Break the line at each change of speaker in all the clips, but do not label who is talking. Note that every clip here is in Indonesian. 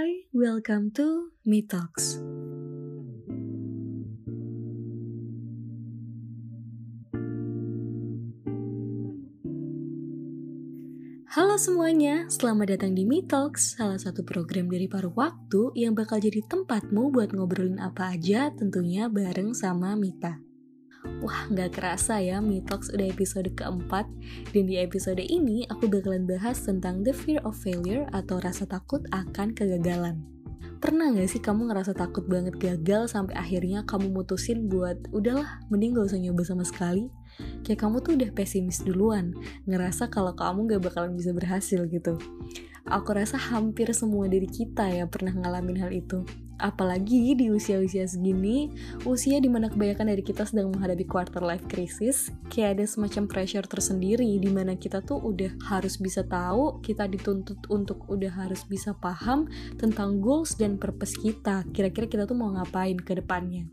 Hai, welcome to Me Talks. Halo semuanya, selamat datang di Me Talks, salah satu program dari paruh waktu yang bakal jadi tempatmu buat ngobrolin apa aja tentunya bareng sama Mita. Wah, nggak kerasa ya, Talks udah episode keempat, dan di episode ini aku bakalan bahas tentang the fear of failure atau rasa takut akan kegagalan. Pernah gak sih kamu ngerasa takut banget gagal sampai akhirnya kamu mutusin buat udahlah mending gak usah nyoba sama sekali? Kayak kamu tuh udah pesimis duluan, ngerasa kalau kamu gak bakalan bisa berhasil gitu. Aku rasa hampir semua dari kita ya pernah ngalamin hal itu. Apalagi di usia-usia segini, usia di mana kebanyakan dari kita sedang menghadapi quarter life crisis, kayak ada semacam pressure tersendiri di mana kita tuh udah harus bisa tahu, kita dituntut untuk udah harus bisa paham tentang goals dan purpose kita. Kira-kira kita tuh mau ngapain ke depannya.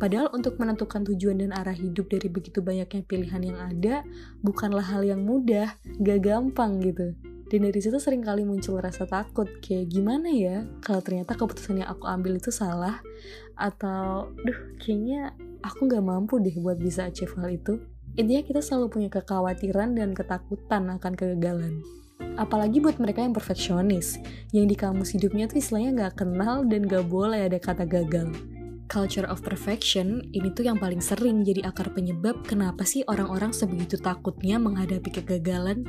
Padahal untuk menentukan tujuan dan arah hidup dari begitu banyaknya pilihan yang ada, bukanlah hal yang mudah, gak gampang gitu. Dan dari situ sering kali muncul rasa takut, kayak gimana ya kalau ternyata keputusan yang aku ambil itu salah, atau duh kayaknya aku gak mampu deh buat bisa achieve hal itu. Intinya kita selalu punya kekhawatiran dan ketakutan akan kegagalan. Apalagi buat mereka yang perfeksionis, yang di kamus hidupnya tuh istilahnya gak kenal dan gak boleh ada kata gagal culture of perfection ini tuh yang paling sering jadi akar penyebab kenapa sih orang-orang sebegitu takutnya menghadapi kegagalan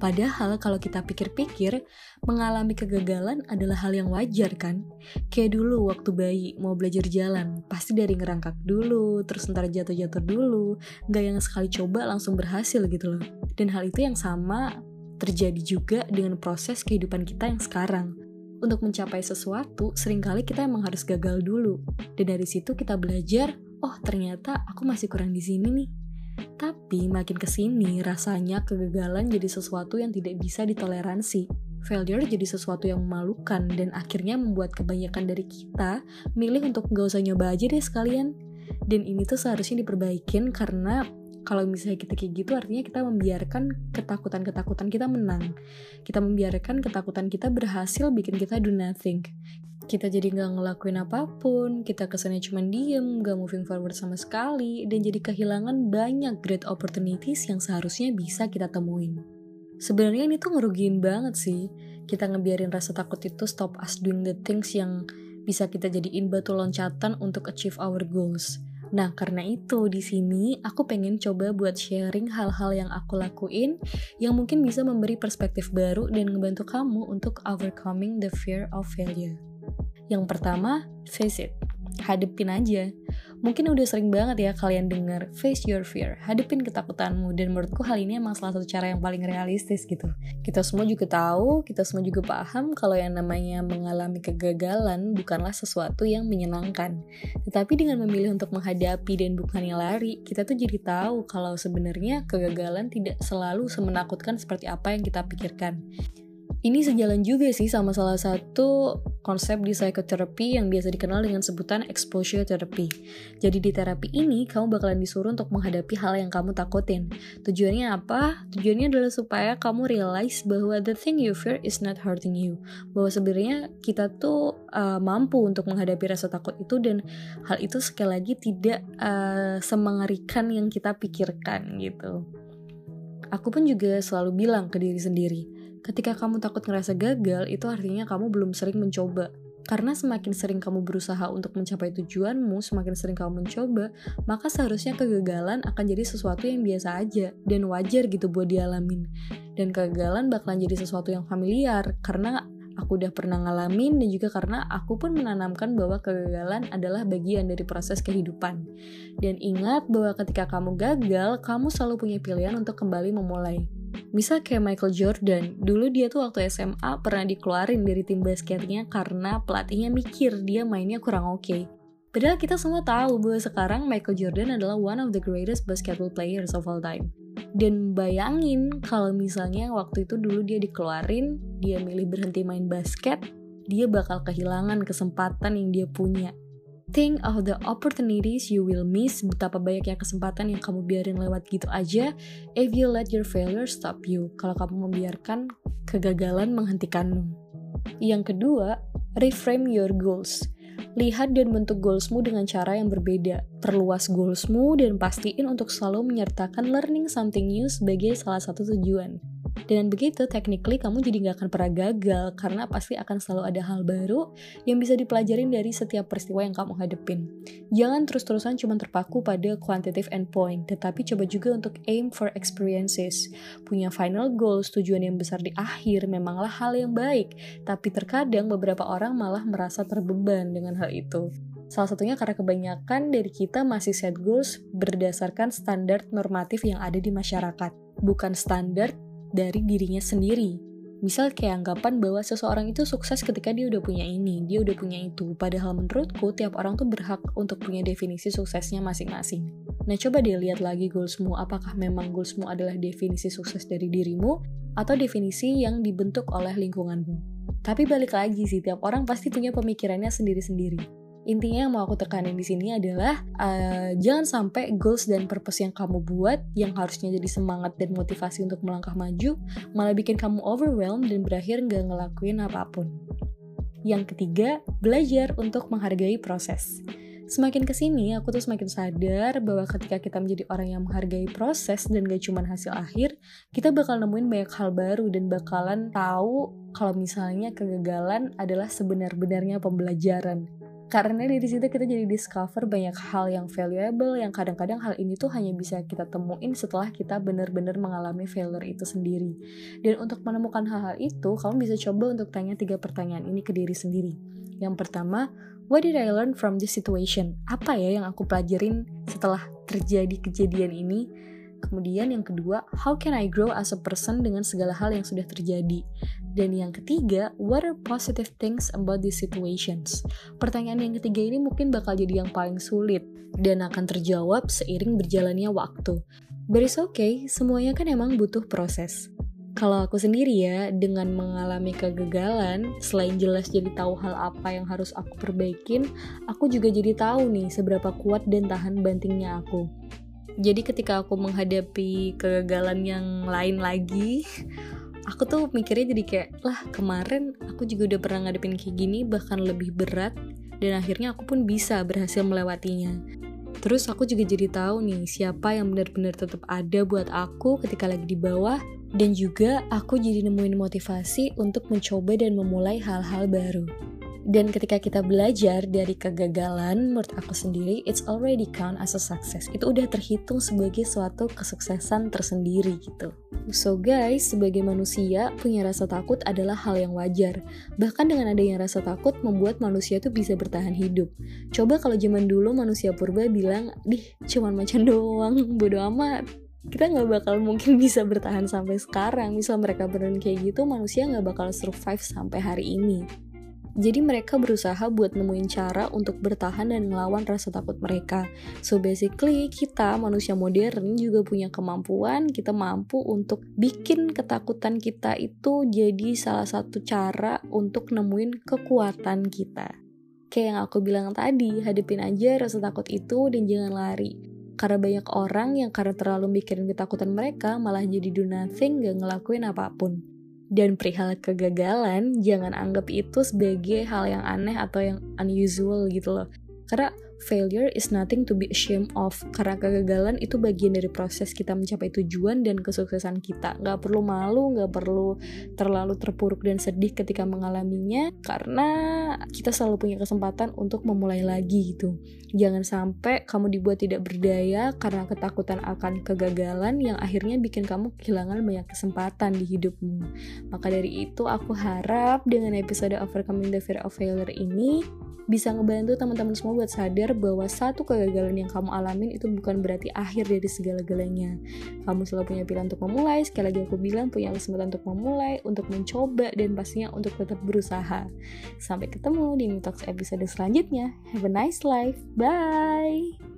Padahal kalau kita pikir-pikir, mengalami kegagalan adalah hal yang wajar kan? Kayak dulu waktu bayi mau belajar jalan, pasti dari ngerangkak dulu, terus ntar jatuh-jatuh dulu, gak yang sekali coba langsung berhasil gitu loh. Dan hal itu yang sama terjadi juga dengan proses kehidupan kita yang sekarang. Untuk mencapai sesuatu, sering kali kita emang harus gagal dulu. Dan dari situ kita belajar, oh ternyata aku masih kurang di sini nih tapi makin ke sini rasanya kegagalan jadi sesuatu yang tidak bisa ditoleransi. Failure jadi sesuatu yang memalukan dan akhirnya membuat kebanyakan dari kita milih untuk gak usah nyoba aja deh sekalian. Dan ini tuh seharusnya diperbaikin karena kalau misalnya kita kayak gitu artinya kita membiarkan ketakutan-ketakutan kita menang. Kita membiarkan ketakutan kita berhasil bikin kita do nothing kita jadi nggak ngelakuin apa pun, kita kesannya cuma diem, nggak moving forward sama sekali, dan jadi kehilangan banyak great opportunities yang seharusnya bisa kita temuin. Sebenarnya ini tuh ngerugiin banget sih, kita ngebiarin rasa takut itu stop us doing the things yang bisa kita jadiin batu loncatan untuk achieve our goals. Nah, karena itu di sini aku pengen coba buat sharing hal-hal yang aku lakuin yang mungkin bisa memberi perspektif baru dan ngebantu kamu untuk overcoming the fear of failure. Yang pertama, face it. Hadepin aja. Mungkin udah sering banget ya kalian denger face your fear, hadepin ketakutanmu dan menurutku hal ini emang salah satu cara yang paling realistis gitu. Kita semua juga tahu, kita semua juga paham kalau yang namanya mengalami kegagalan bukanlah sesuatu yang menyenangkan. Tetapi dengan memilih untuk menghadapi dan bukannya lari, kita tuh jadi tahu kalau sebenarnya kegagalan tidak selalu semenakutkan seperti apa yang kita pikirkan. Ini sejalan juga sih sama salah satu konsep di psikoterapi yang biasa dikenal dengan sebutan exposure therapy. Jadi di terapi ini kamu bakalan disuruh untuk menghadapi hal yang kamu takutin. Tujuannya apa? Tujuannya adalah supaya kamu realize bahwa the thing you fear is not hurting you. Bahwa sebenarnya kita tuh uh, mampu untuk menghadapi rasa takut itu dan hal itu sekali lagi tidak uh, semengerikan yang kita pikirkan gitu. Aku pun juga selalu bilang ke diri sendiri, Ketika kamu takut ngerasa gagal, itu artinya kamu belum sering mencoba. Karena semakin sering kamu berusaha untuk mencapai tujuanmu, semakin sering kamu mencoba, maka seharusnya kegagalan akan jadi sesuatu yang biasa aja dan wajar gitu buat dialamin. Dan kegagalan bakalan jadi sesuatu yang familiar karena aku udah pernah ngalamin dan juga karena aku pun menanamkan bahwa kegagalan adalah bagian dari proses kehidupan. Dan ingat bahwa ketika kamu gagal, kamu selalu punya pilihan untuk kembali memulai. Misal kayak Michael Jordan, dulu dia tuh waktu SMA pernah dikeluarin dari tim basketnya karena pelatihnya mikir dia mainnya kurang oke. Okay. Padahal kita semua tahu bahwa sekarang Michael Jordan adalah one of the greatest basketball players of all time. Dan bayangin kalau misalnya waktu itu dulu dia dikeluarin, dia milih berhenti main basket, dia bakal kehilangan kesempatan yang dia punya. Think of the opportunities you will miss betapa banyaknya kesempatan yang kamu biarin lewat gitu aja if you let your failure stop you. Kalau kamu membiarkan kegagalan menghentikanmu. Yang kedua reframe your goals. Lihat dan bentuk goalsmu dengan cara yang berbeda. Perluas goalsmu dan pastiin untuk selalu menyertakan learning something new sebagai salah satu tujuan. Dengan begitu, technically kamu jadi nggak akan pernah gagal karena pasti akan selalu ada hal baru yang bisa dipelajarin dari setiap peristiwa yang kamu hadepin. Jangan terus-terusan cuma terpaku pada quantitative endpoint, tetapi coba juga untuk aim for experiences. Punya final goals, tujuan yang besar di akhir memanglah hal yang baik, tapi terkadang beberapa orang malah merasa terbeban dengan hal itu. Salah satunya karena kebanyakan dari kita masih set goals berdasarkan standar normatif yang ada di masyarakat, bukan standar dari dirinya sendiri. Misal kayak anggapan bahwa seseorang itu sukses ketika dia udah punya ini, dia udah punya itu. Padahal menurutku tiap orang tuh berhak untuk punya definisi suksesnya masing-masing. Nah coba deh lihat lagi goalsmu, apakah memang goalsmu adalah definisi sukses dari dirimu atau definisi yang dibentuk oleh lingkunganmu. Tapi balik lagi sih, tiap orang pasti punya pemikirannya sendiri-sendiri intinya yang mau aku tekanin di sini adalah uh, jangan sampai goals dan purpose yang kamu buat yang harusnya jadi semangat dan motivasi untuk melangkah maju malah bikin kamu overwhelmed dan berakhir nggak ngelakuin apa pun. Yang ketiga, belajar untuk menghargai proses. Semakin ke sini, aku tuh semakin sadar bahwa ketika kita menjadi orang yang menghargai proses dan gak cuma hasil akhir, kita bakal nemuin banyak hal baru dan bakalan tahu kalau misalnya kegagalan adalah sebenar-benarnya pembelajaran karena dari situ kita jadi discover banyak hal yang valuable yang kadang-kadang hal ini tuh hanya bisa kita temuin setelah kita benar-benar mengalami failure itu sendiri. Dan untuk menemukan hal-hal itu, kamu bisa coba untuk tanya tiga pertanyaan ini ke diri sendiri. Yang pertama, what did I learn from this situation? Apa ya yang aku pelajarin setelah terjadi kejadian ini? Kemudian yang kedua, how can I grow as a person dengan segala hal yang sudah terjadi? Dan yang ketiga, what are positive things about these situations? Pertanyaan yang ketiga ini mungkin bakal jadi yang paling sulit dan akan terjawab seiring berjalannya waktu. But it's okay, semuanya kan emang butuh proses. Kalau aku sendiri ya, dengan mengalami kegagalan, selain jelas jadi tahu hal apa yang harus aku perbaikin, aku juga jadi tahu nih seberapa kuat dan tahan bantingnya aku jadi ketika aku menghadapi kegagalan yang lain lagi aku tuh mikirnya jadi kayak lah kemarin aku juga udah pernah ngadepin kayak gini bahkan lebih berat dan akhirnya aku pun bisa berhasil melewatinya. Terus aku juga jadi tahu nih siapa yang benar-benar tetap ada buat aku ketika lagi di bawah dan juga aku jadi nemuin motivasi untuk mencoba dan memulai hal-hal baru dan ketika kita belajar dari kegagalan, menurut aku sendiri, it's already count as a success. Itu udah terhitung sebagai suatu kesuksesan tersendiri gitu. So guys, sebagai manusia, punya rasa takut adalah hal yang wajar. Bahkan dengan adanya rasa takut membuat manusia tuh bisa bertahan hidup. Coba kalau zaman dulu manusia purba bilang, dih cuman macan doang, bodo amat kita nggak bakal mungkin bisa bertahan sampai sekarang misal mereka beneran kayak gitu manusia nggak bakal survive sampai hari ini jadi mereka berusaha buat nemuin cara untuk bertahan dan ngelawan rasa takut mereka. So basically kita manusia modern juga punya kemampuan, kita mampu untuk bikin ketakutan kita itu jadi salah satu cara untuk nemuin kekuatan kita. Kayak yang aku bilang tadi, hadapin aja rasa takut itu dan jangan lari. Karena banyak orang yang karena terlalu mikirin ketakutan mereka malah jadi do nothing gak ngelakuin apa pun. Dan perihal kegagalan, jangan anggap itu sebagai hal yang aneh atau yang unusual gitu loh. Karena failure is nothing to be ashamed of. Karena kegagalan itu bagian dari proses kita mencapai tujuan dan kesuksesan kita. Nggak perlu malu nggak perlu terlalu terpuruk dan sedih ketika mengalaminya karena kita selalu punya kesempatan untuk memulai lagi gitu. Jangan sampai kamu dibuat tidak berdaya karena ketakutan akan kegagalan yang akhirnya bikin kamu kehilangan banyak kesempatan di hidupmu. Maka dari itu aku harap dengan episode Overcoming the Fear of Failure ini bisa ngebantu teman-teman semua buat sadar bahwa satu kegagalan yang kamu alamin itu bukan berarti akhir dari segala-galanya. Kamu selalu punya pilihan untuk memulai, sekali lagi aku bilang punya kesempatan untuk memulai, untuk mencoba, dan pastinya untuk tetap berusaha. Sampai ketemu di Mitox episode selanjutnya. Have a nice life. Bye!